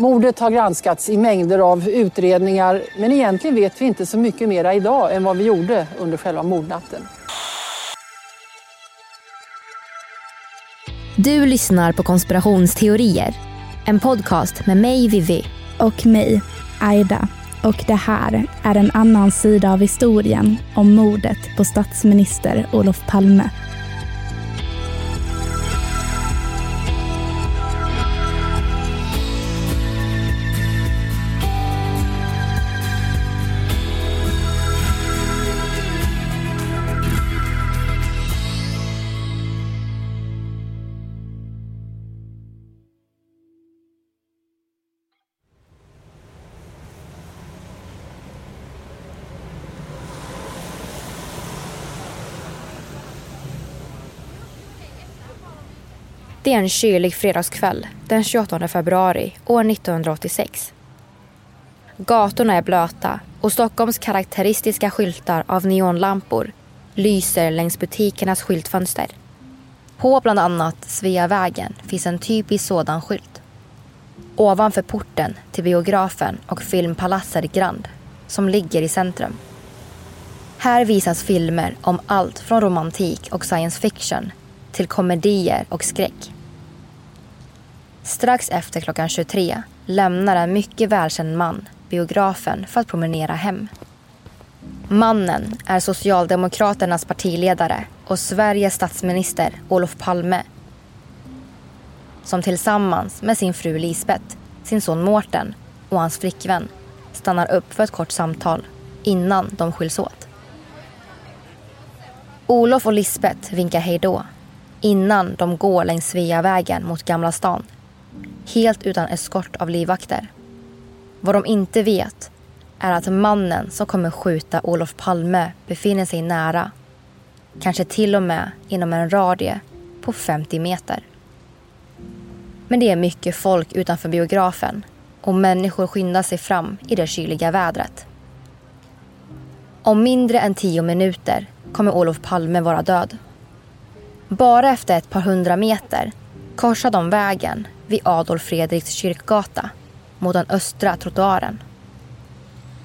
Mordet har granskats i mängder av utredningar men egentligen vet vi inte så mycket mer idag än vad vi gjorde under själva mordnatten. Du lyssnar på konspirationsteorier. En podcast med mig, Vivi. Och mig, Aida. Och det här är en annan sida av historien om mordet på statsminister Olof Palme. Det är en kylig fredagskväll den 28 februari år 1986. Gatorna är blöta och Stockholms karaktäristiska skyltar av neonlampor lyser längs butikernas skyltfönster. På bland annat Sveavägen finns en typisk sådan skylt. Ovanför porten till biografen och filmpalatset Grand som ligger i centrum. Här visas filmer om allt från romantik och science fiction till komedier och skräck. Strax efter klockan 23 lämnar en mycket välkänd man biografen för att promenera hem. Mannen är Socialdemokraternas partiledare och Sveriges statsminister Olof Palme som tillsammans med sin fru Lisbeth, sin son Mårten och hans flickvän stannar upp för ett kort samtal innan de skiljs åt. Olof och Lisbeth vinkar hej då innan de går längs Sveavägen mot Gamla stan. Helt utan eskort av livvakter. Vad de inte vet är att mannen som kommer skjuta Olof Palme befinner sig nära. Kanske till och med inom en radie på 50 meter. Men det är mycket folk utanför biografen och människor skyndar sig fram i det kyliga vädret. Om mindre än tio minuter kommer Olof Palme vara död. Bara efter ett par hundra meter korsar de vägen vid Adolf Fredriks kyrkgata mot den östra trottoaren.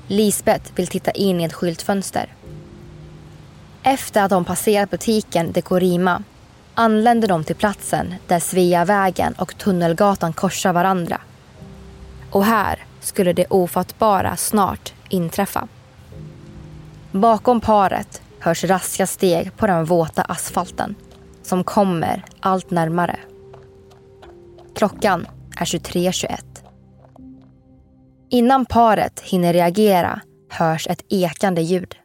Lisbeth vill titta in i ett skyltfönster. Efter att de passerat butiken Dekorima anländer de till platsen där Sveavägen och Tunnelgatan korsar varandra. Och här skulle det ofattbara snart inträffa. Bakom paret hörs raska steg på den våta asfalten som kommer allt närmare. Klockan är 23.21. Innan paret hinner reagera hörs ett ekande ljud.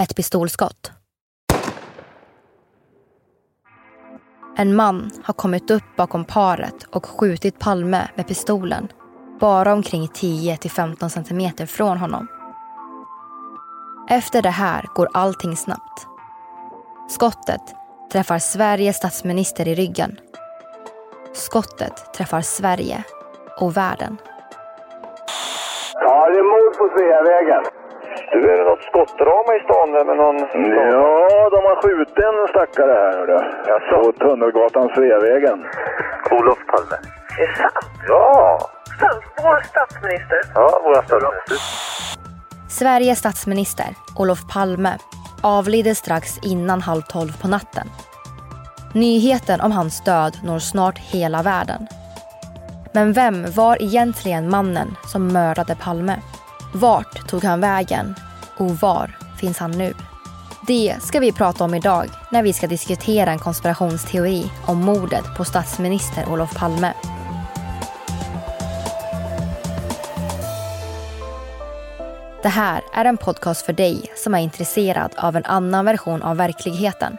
Ett pistolskott. En man har kommit upp bakom paret och skjutit Palme med pistolen bara omkring 10-15 centimeter från honom. Efter det här går allting snabbt. Skottet träffar Sveriges statsminister i ryggen. Skottet träffar Sverige och världen. Ja, det är mord på Sveavägen. Du, är det något skottdrama i stan där med någon... Ja, de har skjutit en stackare här hördu. På Tunnelgatan Sveavägen. Olof Palme. Är det sant? Ja! Sant? Vår statsminister? Ja, våra statsminister. Sveriges statsminister, Olof Palme, avlider strax innan halv tolv på natten. Nyheten om hans död når snart hela världen. Men vem var egentligen mannen som mördade Palme? Vart tog han vägen? Och var finns han nu? Det ska vi prata om idag när vi ska diskutera en konspirationsteori om mordet på statsminister Olof Palme. Det här är en podcast för dig som är intresserad av en annan version av verkligheten.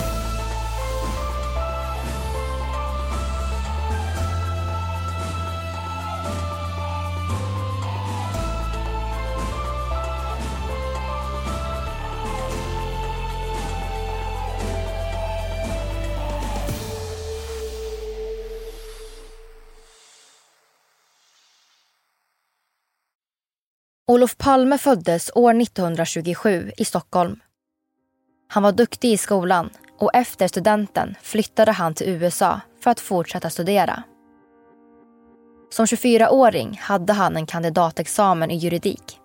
Olof Palme föddes år 1927 i Stockholm. Han var duktig i skolan och efter studenten flyttade han till USA för att fortsätta studera. Som 24-åring hade han en kandidatexamen i juridik.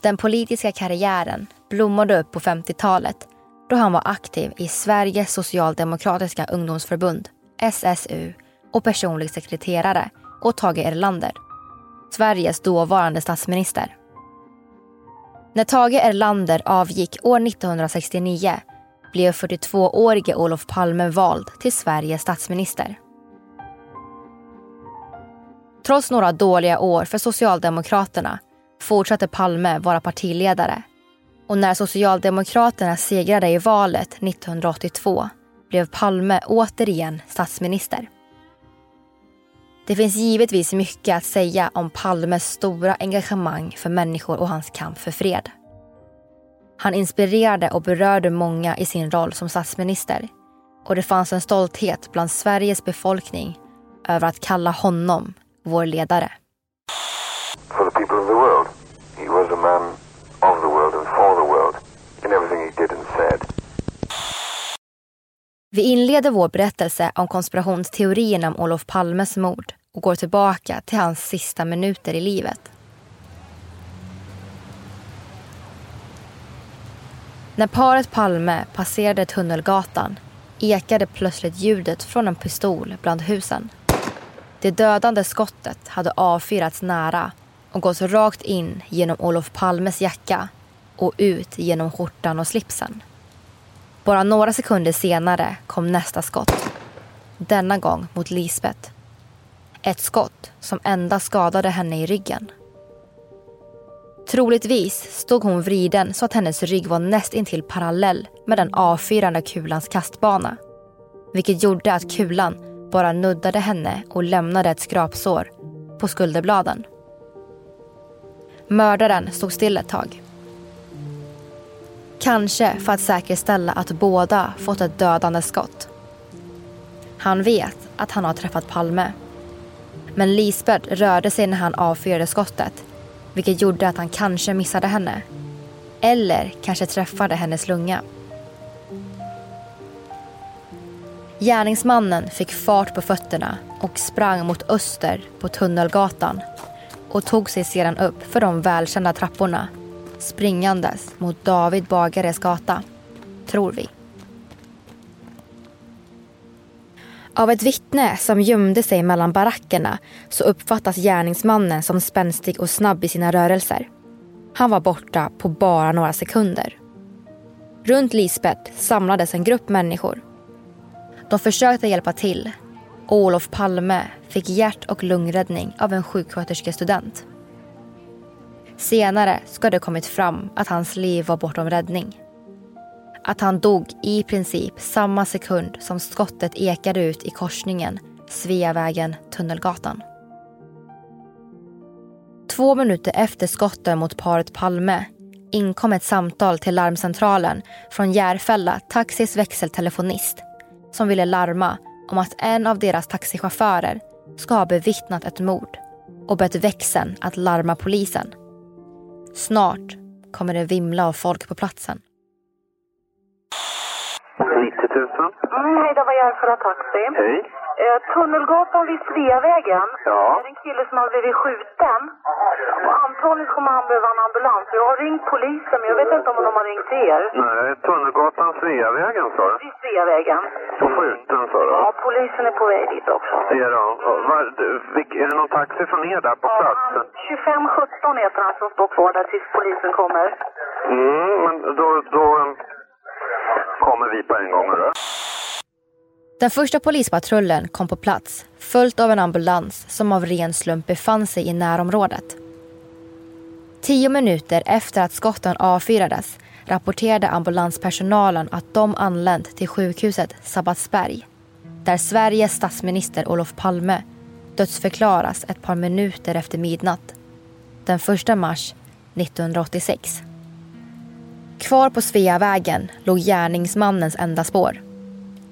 Den politiska karriären blommade upp på 50-talet då han var aktiv i Sveriges socialdemokratiska ungdomsförbund, SSU och personlig sekreterare åt Tage Erlander. Sveriges dåvarande statsminister. När Tage Erlander avgick år 1969 blev 42-årige Olof Palme vald till Sveriges statsminister. Trots några dåliga år för Socialdemokraterna fortsatte Palme vara partiledare och när Socialdemokraterna segrade i valet 1982 blev Palme återigen statsminister. Det finns givetvis mycket att säga om Palmes stora engagemang för människor och hans kamp för fred. Han inspirerade och berörde många i sin roll som statsminister och det fanns en stolthet bland Sveriges befolkning över att kalla honom vår ledare. For the people of the world. He was a man of the world and for the world. In everything he did and said. Vi inleder vår berättelse om konspirationsteorierna om Olof Palmes mord och går tillbaka till hans sista minuter i livet. När paret Palme passerade Tunnelgatan ekade plötsligt ljudet från en pistol bland husen. Det dödande skottet hade avfyrats nära och gått rakt in genom Olof Palmes jacka och ut genom skjortan och slipsen. Bara några sekunder senare kom nästa skott. Denna gång mot Lisbeth. Ett skott som endast skadade henne i ryggen. Troligtvis stod hon vriden så att hennes rygg var näst intill parallell med den avfyrande kulans kastbana. Vilket gjorde att kulan bara nuddade henne och lämnade ett skrapsår på skulderbladen. Mördaren stod still ett tag. Kanske för att säkerställa att båda fått ett dödande skott. Han vet att han har träffat Palme. Men Lisbeth rörde sig när han avfyrade skottet vilket gjorde att han kanske missade henne. Eller kanske träffade hennes lunga. Gärningsmannen fick fart på fötterna och sprang mot öster på Tunnelgatan och tog sig sedan upp för de välkända trapporna springandes mot David Bagares gata, tror vi. Av ett vittne som gömde sig mellan barackerna så uppfattas gärningsmannen som spänstig och snabb i sina rörelser. Han var borta på bara några sekunder. Runt Lisbeth samlades en grupp människor. De försökte hjälpa till och Olof Palme fick hjärt och lungräddning av en sjuksköterskestudent. Senare ska det kommit fram att hans liv var bortom räddning. Att han dog i princip samma sekund som skottet ekade ut i korsningen Sveavägen-Tunnelgatan. Två minuter efter skotten mot paret Palme inkom ett samtal till larmcentralen från Järfälla Taxis växeltelefonist som ville larma om att en av deras taxichaufförer ska ha bevittnat ett mord och bett växeln att larma polisen. Snart kommer det vimla av folk på platsen. 90 000. Mm, hej, det var Järfälla Taxi. Hej. Eh, Tunnelgatan vid Sveavägen. Ja. Det är en kille som har blivit skjuten. Och antagligen kommer han behöva en ambulans. Jag har ringt polisen, men jag vet inte om de har ringt er. Nej, Tunnelgatan, Sveavägen sa du? Vid Sveavägen. Och skjuten sa du? Ja, polisen är på väg dit också. Det? Och var- Är det någon taxi från er där på platsen? 2517 heter han som står kvar där tills polisen kommer. Mm, men då, då kommer vi på en gång. Hörru. Den första polispatrullen kom på plats följt av en ambulans som av ren slump befann sig i närområdet. Tio minuter efter att skotten avfyrades rapporterade ambulanspersonalen att de anlänt till sjukhuset Sabbatsberg där Sveriges statsminister Olof Palme dödsförklaras ett par minuter efter midnatt den 1 mars 1986. Kvar på Sveavägen låg gärningsmannens enda spår.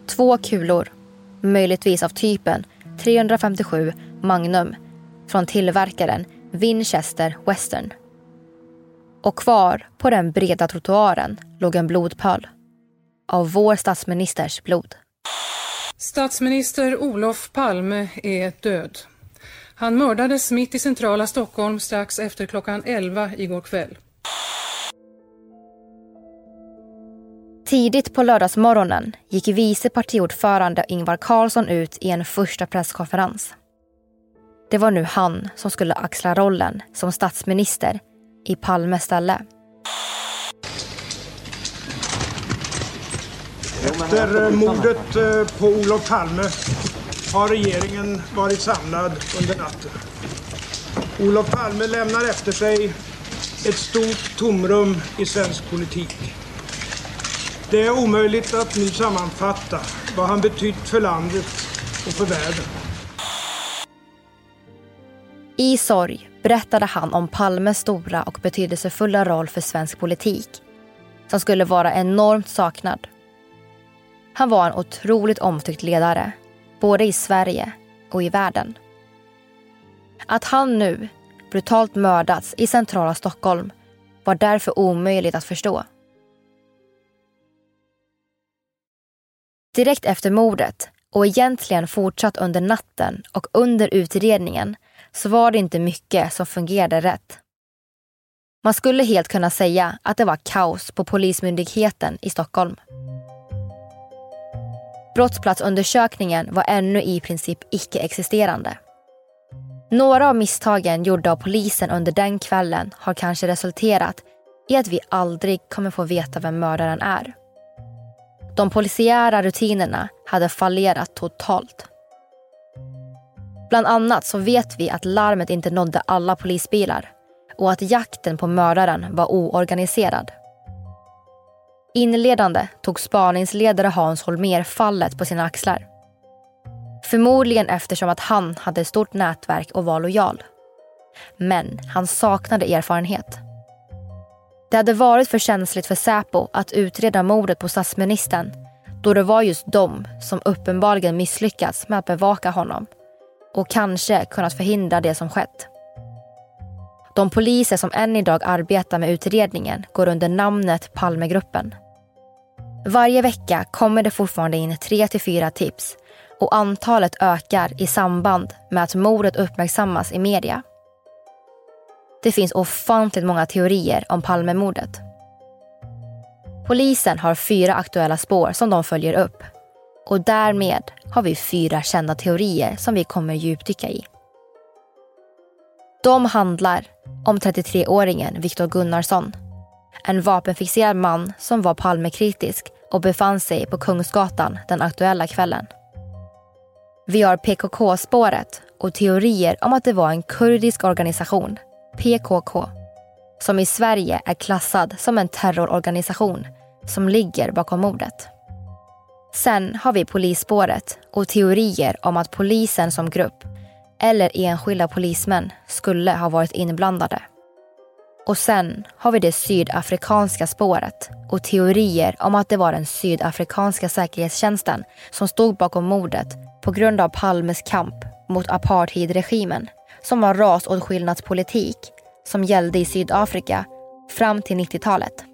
Två kulor, möjligtvis av typen 357 Magnum från tillverkaren Winchester Western. Och kvar på den breda trottoaren låg en blodpöl. Av vår statsministers blod. Statsminister Olof Palme är död. Han mördades mitt i centrala Stockholm strax efter klockan 11 igår kväll. Tidigt på lördagsmorgonen gick vice partiordförande Ingvar Carlsson ut i en första presskonferens. Det var nu han som skulle axla rollen som statsminister i Palmes ställe. Efter eh, mordet eh, på Olof Palme har regeringen varit samlad under natten. Olof Palme lämnar efter sig ett stort tomrum i svensk politik. Det är omöjligt att nu sammanfatta vad han betytt för landet och för världen. I sorg berättade han om Palmes stora och betydelsefulla roll för svensk politik som skulle vara enormt saknad. Han var en otroligt omtyckt ledare, både i Sverige och i världen. Att han nu brutalt mördats i centrala Stockholm var därför omöjligt att förstå. Direkt efter mordet och egentligen fortsatt under natten och under utredningen så var det inte mycket som fungerade rätt. Man skulle helt kunna säga att det var kaos på Polismyndigheten i Stockholm. Brottsplatsundersökningen var ännu i princip icke-existerande. Några av misstagen gjorda av polisen under den kvällen har kanske resulterat i att vi aldrig kommer få veta vem mördaren är. De polisiära rutinerna hade fallerat totalt. Bland annat så vet vi att larmet inte nådde alla polisbilar och att jakten på mördaren var oorganiserad. Inledande tog spaningsledare Hans Holmér fallet på sina axlar. Förmodligen eftersom att han hade ett stort nätverk och var lojal. Men han saknade erfarenhet. Det hade varit för känsligt för Säpo att utreda mordet på statsministern då det var just de som uppenbarligen misslyckats med att bevaka honom och kanske kunnat förhindra det som skett. De poliser som än idag arbetar med utredningen går under namnet Palmegruppen. Varje vecka kommer det fortfarande in tre till fyra tips och antalet ökar i samband med att mordet uppmärksammas i media. Det finns ofantligt många teorier om Palmemordet. Polisen har fyra aktuella spår som de följer upp. Och därmed har vi fyra kända teorier som vi kommer djupdyka i. De handlar om 33-åringen Viktor Gunnarsson. En vapenfixerad man som var Palmekritisk och befann sig på Kungsgatan den aktuella kvällen. Vi har PKK-spåret och teorier om att det var en kurdisk organisation, PKK, som i Sverige är klassad som en terrororganisation som ligger bakom mordet. Sen har vi polisspåret och teorier om att polisen som grupp eller enskilda polismän skulle ha varit inblandade. Och sen har vi det sydafrikanska spåret och teorier om att det var den sydafrikanska säkerhetstjänsten som stod bakom mordet på grund av Palmes kamp mot apartheidregimen som var rasåtskillnadspolitik som gällde i Sydafrika fram till 90-talet.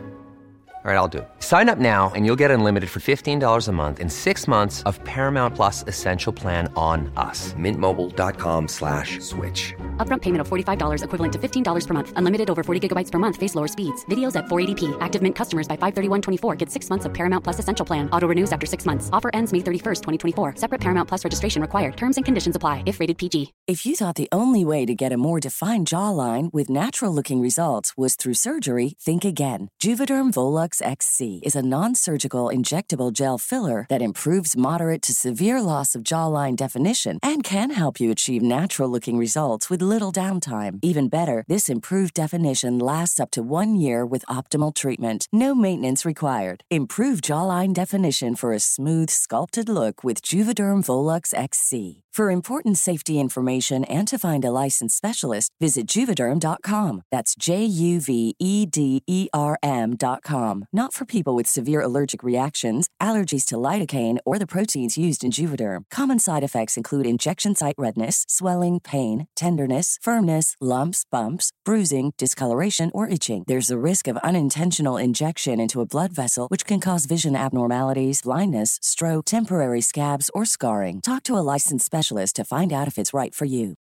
All right, I'll do it. Sign up now and you'll get unlimited for $15 a month in six months of Paramount Plus Essential Plan on us. Mintmobile.com slash switch. Upfront payment of $45 equivalent to $15 per month. Unlimited over 40 gigabytes per month. Face lower speeds. Videos at 480p. Active Mint customers by 531.24 get six months of Paramount Plus Essential Plan. Auto renews after six months. Offer ends May 31st, 2024. Separate Paramount Plus registration required. Terms and conditions apply if rated PG. If you thought the only way to get a more defined jawline with natural looking results was through surgery, think again. Juvederm Volux XC is a non surgical injectable gel filler that improves moderate to severe loss of jawline definition and can help you achieve natural looking results with little downtime. Even better, this improved definition lasts up to one year with optimal treatment. No maintenance required. Improve jawline definition for a smooth, sculpted look with Juvederm Volux XC. For important safety information and to find a licensed specialist, visit juvederm.com. That's J U V E D E R M.com. Not for people with severe allergic reactions, allergies to lidocaine, or the proteins used in Juvederm. Common side effects include injection site redness, swelling, pain, tenderness, firmness, lumps, bumps, bruising, discoloration, or itching. There's a risk of unintentional injection into a blood vessel, which can cause vision abnormalities, blindness, stroke, temporary scabs, or scarring. Talk to a licensed specialist to find out if it's right for you.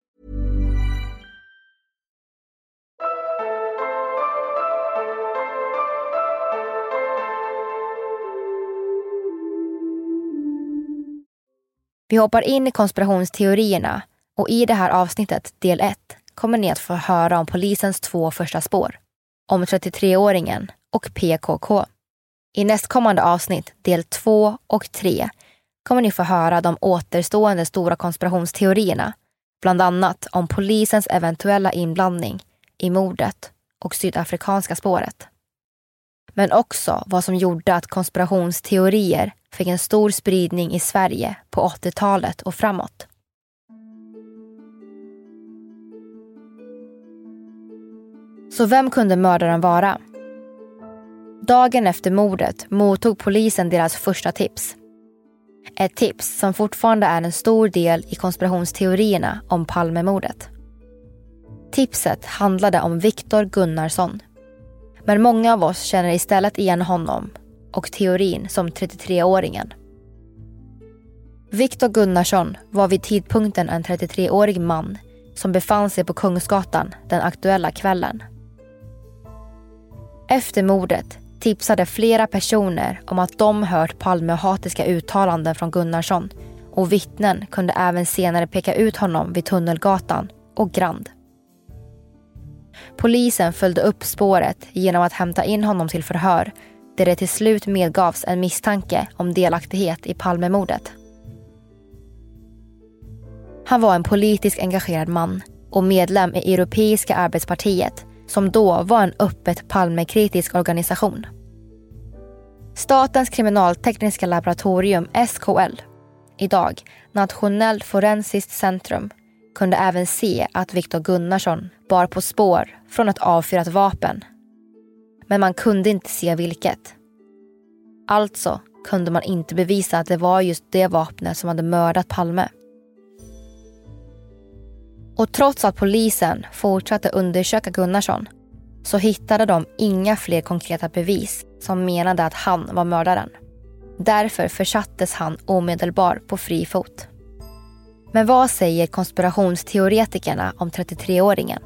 Vi hoppar in i konspirationsteorierna och i det här avsnittet, del 1, kommer ni att få höra om polisens två första spår. Om 33-åringen och PKK. I nästkommande avsnitt, del 2 och 3, kommer ni få höra de återstående stora konspirationsteorierna. Bland annat om polisens eventuella inblandning i mordet och sydafrikanska spåret. Men också vad som gjorde att konspirationsteorier fick en stor spridning i Sverige på 80-talet och framåt. Så vem kunde mördaren vara? Dagen efter mordet mottog polisen deras första tips. Ett tips som fortfarande är en stor del i konspirationsteorierna om Palmemordet. Tipset handlade om Viktor Gunnarsson. Men många av oss känner istället igen honom och teorin som 33-åringen. Viktor Gunnarsson var vid tidpunkten en 33-årig man som befann sig på Kungsgatan den aktuella kvällen. Efter mordet tipsade flera personer om att de hört Palmehatiska uttalanden från Gunnarsson och vittnen kunde även senare peka ut honom vid Tunnelgatan och Grand. Polisen följde upp spåret genom att hämta in honom till förhör där det till slut medgavs en misstanke om delaktighet i Palmemordet. Han var en politiskt engagerad man och medlem i Europeiska arbetspartiet som då var en öppet Palmekritisk organisation. Statens kriminaltekniska laboratorium, SKL, idag Nationellt forensiskt centrum, kunde även se att Viktor Gunnarsson bar på spår från ett avfyrat vapen. Men man kunde inte se vilket. Alltså kunde man inte bevisa att det var just det vapnet som hade mördat Palme. Och trots att polisen fortsatte undersöka Gunnarsson så hittade de inga fler konkreta bevis som menade att han var mördaren. Därför försattes han omedelbart på fri fot. Men vad säger konspirationsteoretikerna om 33-åringen?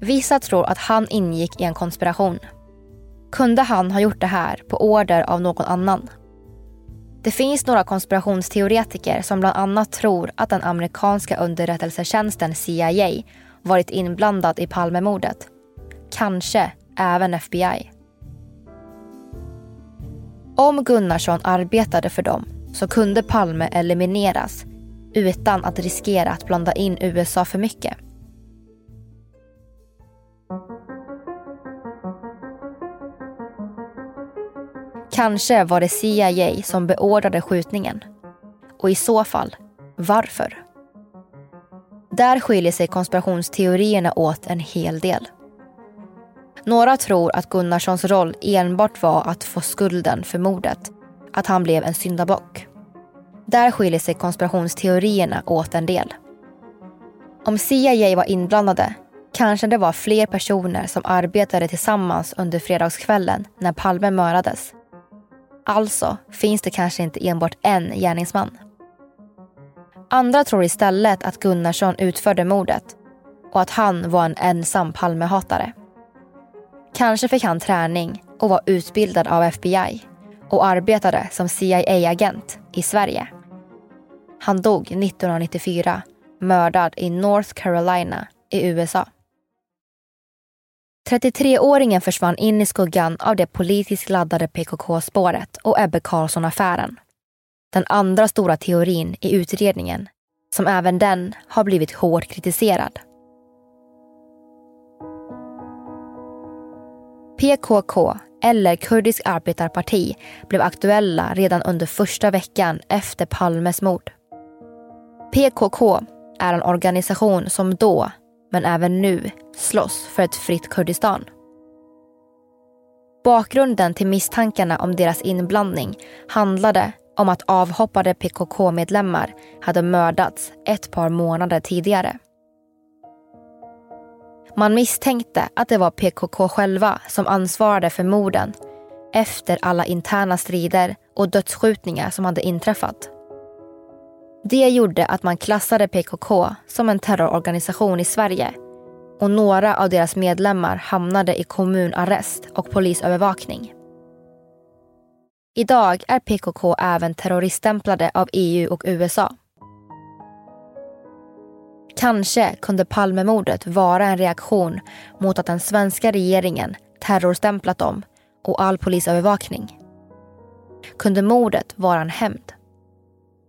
Vissa tror att han ingick i en konspiration. Kunde han ha gjort det här på order av någon annan? Det finns några konspirationsteoretiker som bland annat tror att den amerikanska underrättelsetjänsten CIA varit inblandad i Palmemordet. Kanske även FBI. Om Gunnarsson arbetade för dem så kunde Palme elimineras utan att riskera att blanda in USA för mycket. Kanske var det CIA som beordrade skjutningen. Och i så fall, varför? Där skiljer sig konspirationsteorierna åt en hel del. Några tror att Gunnarssons roll enbart var att få skulden för mordet. Att han blev en syndabock. Där skiljer sig konspirationsteorierna åt en del. Om CIA var inblandade kanske det var fler personer som arbetade tillsammans under fredagskvällen när Palme mördades. Alltså finns det kanske inte enbart en gärningsman. Andra tror istället att Gunnarsson utförde mordet och att han var en ensam Palmehatare. Kanske fick han träning och var utbildad av FBI och arbetade som CIA-agent i Sverige. Han dog 1994, mördad i North Carolina i USA. 33-åringen försvann in i skuggan av det politiskt laddade PKK-spåret och Ebbe Carlsson-affären. Den andra stora teorin i utredningen, som även den har blivit hårt kritiserad. PKK, eller Kurdisk arbetarparti, blev aktuella redan under första veckan efter Palmes mord. PKK är en organisation som då, men även nu, slåss för ett fritt Kurdistan. Bakgrunden till misstankarna om deras inblandning handlade om att avhoppade PKK-medlemmar hade mördats ett par månader tidigare. Man misstänkte att det var PKK själva som ansvarade för morden efter alla interna strider och dödsskjutningar som hade inträffat. Det gjorde att man klassade PKK som en terrororganisation i Sverige och några av deras medlemmar hamnade i kommunarrest och polisövervakning. Idag är PKK även terroriststämplade av EU och USA. Kanske kunde Palmemordet vara en reaktion mot att den svenska regeringen terrorstämplat dem och all polisövervakning. Kunde mordet vara en hämnd?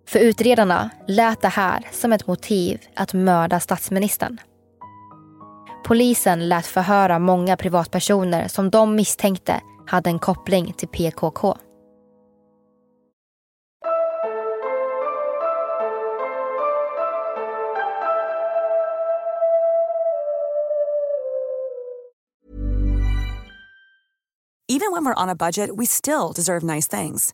För utredarna lät det här som ett motiv att mörda statsministern. Polisen lät förhöra många privatpersoner som de misstänkte hade en koppling till PKK. Even when we're on a budget we still deserve nice things.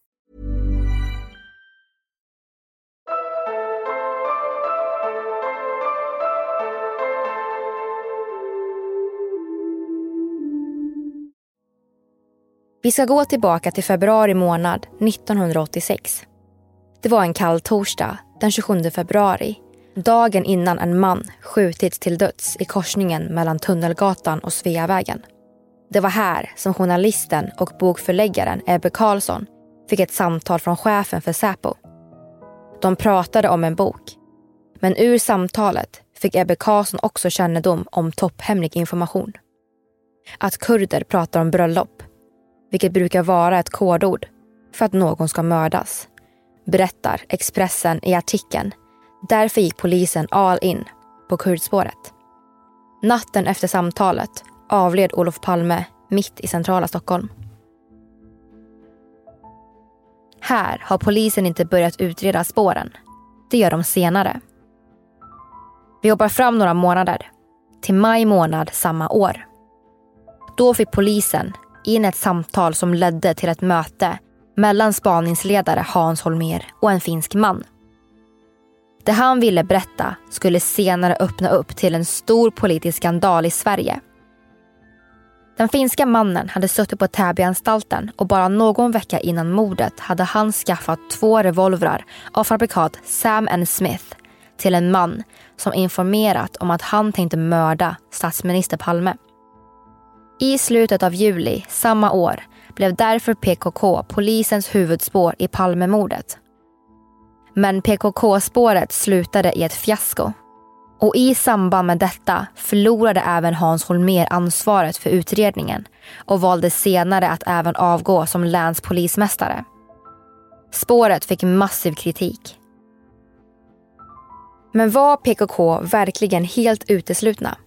Vi ska gå tillbaka till februari månad 1986. Det var en kall torsdag den 27 februari. Dagen innan en man skjutits till döds i korsningen mellan Tunnelgatan och Sveavägen. Det var här som journalisten och bokförläggaren Ebbe Karlsson fick ett samtal från chefen för Säpo. De pratade om en bok. Men ur samtalet fick Ebbe Karlsson också kännedom om topphemlig information. Att kurder pratar om bröllop vilket brukar vara ett kodord för att någon ska mördas. berättar Expressen i artikeln. Därför gick polisen all in på kurdspåret. Natten efter samtalet avled Olof Palme mitt i centrala Stockholm. Här har polisen inte börjat utreda spåren. Det gör de senare. Vi hoppar fram några månader, till maj månad samma år. Då fick polisen in ett samtal som ledde till ett möte mellan spaningsledare Hans Holmer och en finsk man. Det han ville berätta skulle senare öppna upp till en stor politisk skandal i Sverige. Den finska mannen hade suttit på Täbyanstalten och bara någon vecka innan mordet hade han skaffat två revolvrar av fabrikat Sam Smith till en man som informerat om att han tänkte mörda statsminister Palme. I slutet av juli samma år blev därför PKK polisens huvudspår i Palmemordet. Men PKK-spåret slutade i ett fiasko. Och i samband med detta förlorade även Hans Holmér ansvaret för utredningen och valde senare att även avgå som länspolismästare. Spåret fick massiv kritik. Men var PKK verkligen helt uteslutna?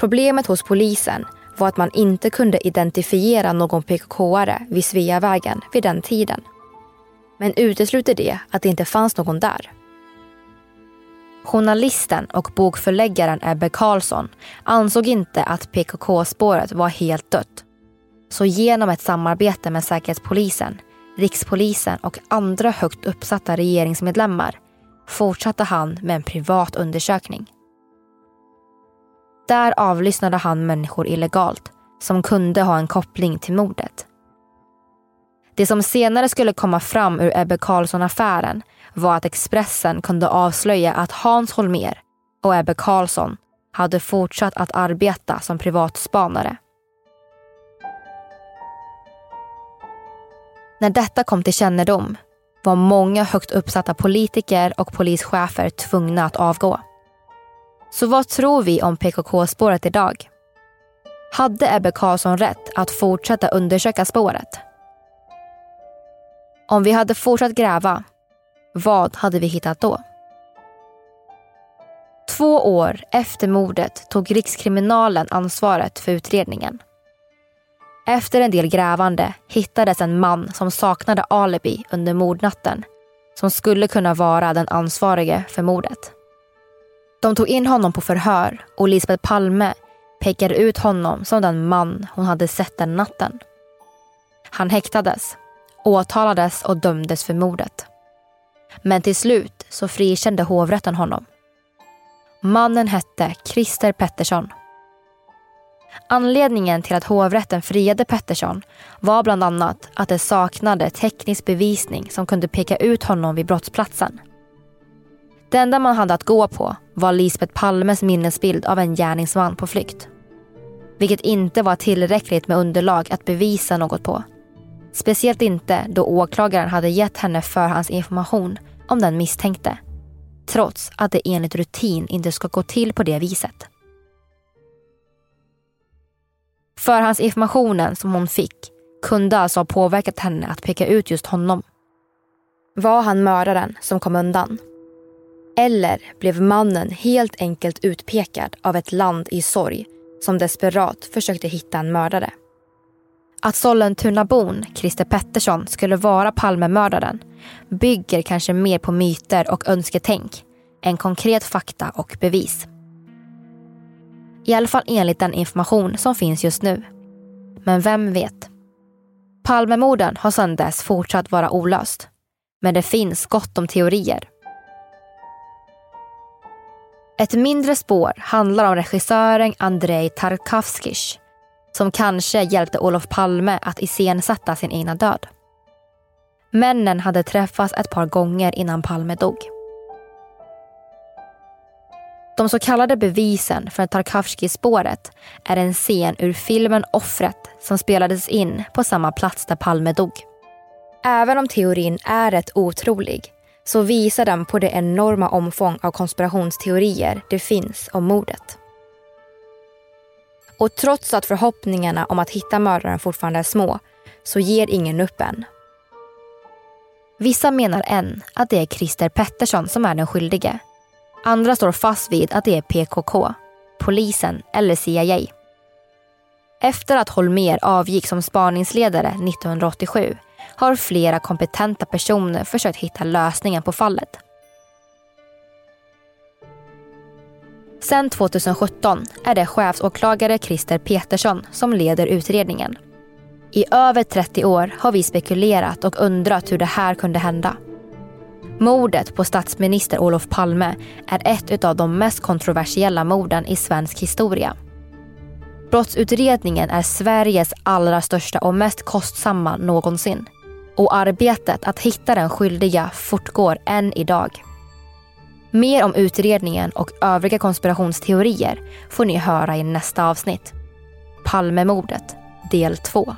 Problemet hos polisen var att man inte kunde identifiera någon PKK-are vid Sveavägen vid den tiden. Men utesluter det att det inte fanns någon där? Journalisten och bokförläggaren Ebbe Karlsson ansåg inte att PKK-spåret var helt dött. Så genom ett samarbete med Säkerhetspolisen, Rikspolisen och andra högt uppsatta regeringsmedlemmar fortsatte han med en privat undersökning. Där avlyssnade han människor illegalt som kunde ha en koppling till mordet. Det som senare skulle komma fram ur Ebbe Carlsson-affären var att Expressen kunde avslöja att Hans Holmer och Ebbe Carlsson hade fortsatt att arbeta som privatspanare. När detta kom till kännedom var många högt uppsatta politiker och polischefer tvungna att avgå. Så vad tror vi om PKK-spåret idag? Hade Ebbe Carlsson rätt att fortsätta undersöka spåret? Om vi hade fortsatt gräva, vad hade vi hittat då? Två år efter mordet tog Rikskriminalen ansvaret för utredningen. Efter en del grävande hittades en man som saknade alibi under mordnatten som skulle kunna vara den ansvarige för mordet. De tog in honom på förhör och Lisbeth Palme pekade ut honom som den man hon hade sett den natten. Han häktades, åtalades och dömdes för mordet. Men till slut så frikände hovrätten honom. Mannen hette Christer Pettersson. Anledningen till att hovrätten friade Pettersson var bland annat att det saknade teknisk bevisning som kunde peka ut honom vid brottsplatsen. Det enda man hade att gå på var Lisbeth Palmes minnesbild av en gärningsman på flykt. Vilket inte var tillräckligt med underlag att bevisa något på. Speciellt inte då åklagaren hade gett henne förhandsinformation om den misstänkte. Trots att det enligt rutin inte ska gå till på det viset. Förhandsinformationen som hon fick kunde alltså ha påverkat henne att peka ut just honom. Var han mördaren som kom undan? Eller blev mannen helt enkelt utpekad av ett land i sorg som desperat försökte hitta en mördare? Att Sollentunabon Christer Pettersson skulle vara Palmemördaren bygger kanske mer på myter och önsketänk än konkret fakta och bevis. I alla fall enligt den information som finns just nu. Men vem vet? Palmemorden har sedan dess fortsatt vara olöst. Men det finns gott om teorier. Ett mindre spår handlar om regissören Andrei Tarkovskij som kanske hjälpte Olof Palme att iscensätta sin egna död. Männen hade träffats ett par gånger innan Palme dog. De så kallade bevisen för Tarkovskij-spåret är en scen ur filmen Offret som spelades in på samma plats där Palme dog. Även om teorin är rätt otrolig så visar den på det enorma omfång av konspirationsteorier det finns om mordet. Och trots att förhoppningarna om att hitta mördaren fortfarande är små så ger ingen upp än. Vissa menar än att det är Christer Pettersson som är den skyldige. Andra står fast vid att det är PKK, polisen eller CIA. Efter att Holmer avgick som spaningsledare 1987 har flera kompetenta personer försökt hitta lösningen på fallet. Sedan 2017 är det chefsåklagare Christer Petersson som leder utredningen. I över 30 år har vi spekulerat och undrat hur det här kunde hända. Mordet på statsminister Olof Palme är ett av de mest kontroversiella morden i svensk historia. Brottsutredningen är Sveriges allra största och mest kostsamma någonsin. Och arbetet att hitta den skyldiga fortgår än idag. Mer om utredningen och övriga konspirationsteorier får ni höra i nästa avsnitt. Palmemordet, del 2.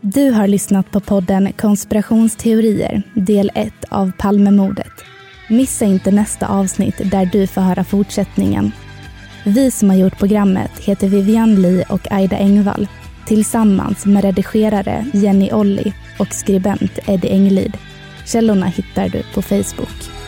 Du har lyssnat på podden Konspirationsteorier, del 1 av Palmemordet. Missa inte nästa avsnitt där du får höra fortsättningen. Vi som har gjort programmet heter Vivian Lee och Aida Engvall tillsammans med redigerare Jenny Olli och skribent Eddie Englid. Källorna hittar du på Facebook.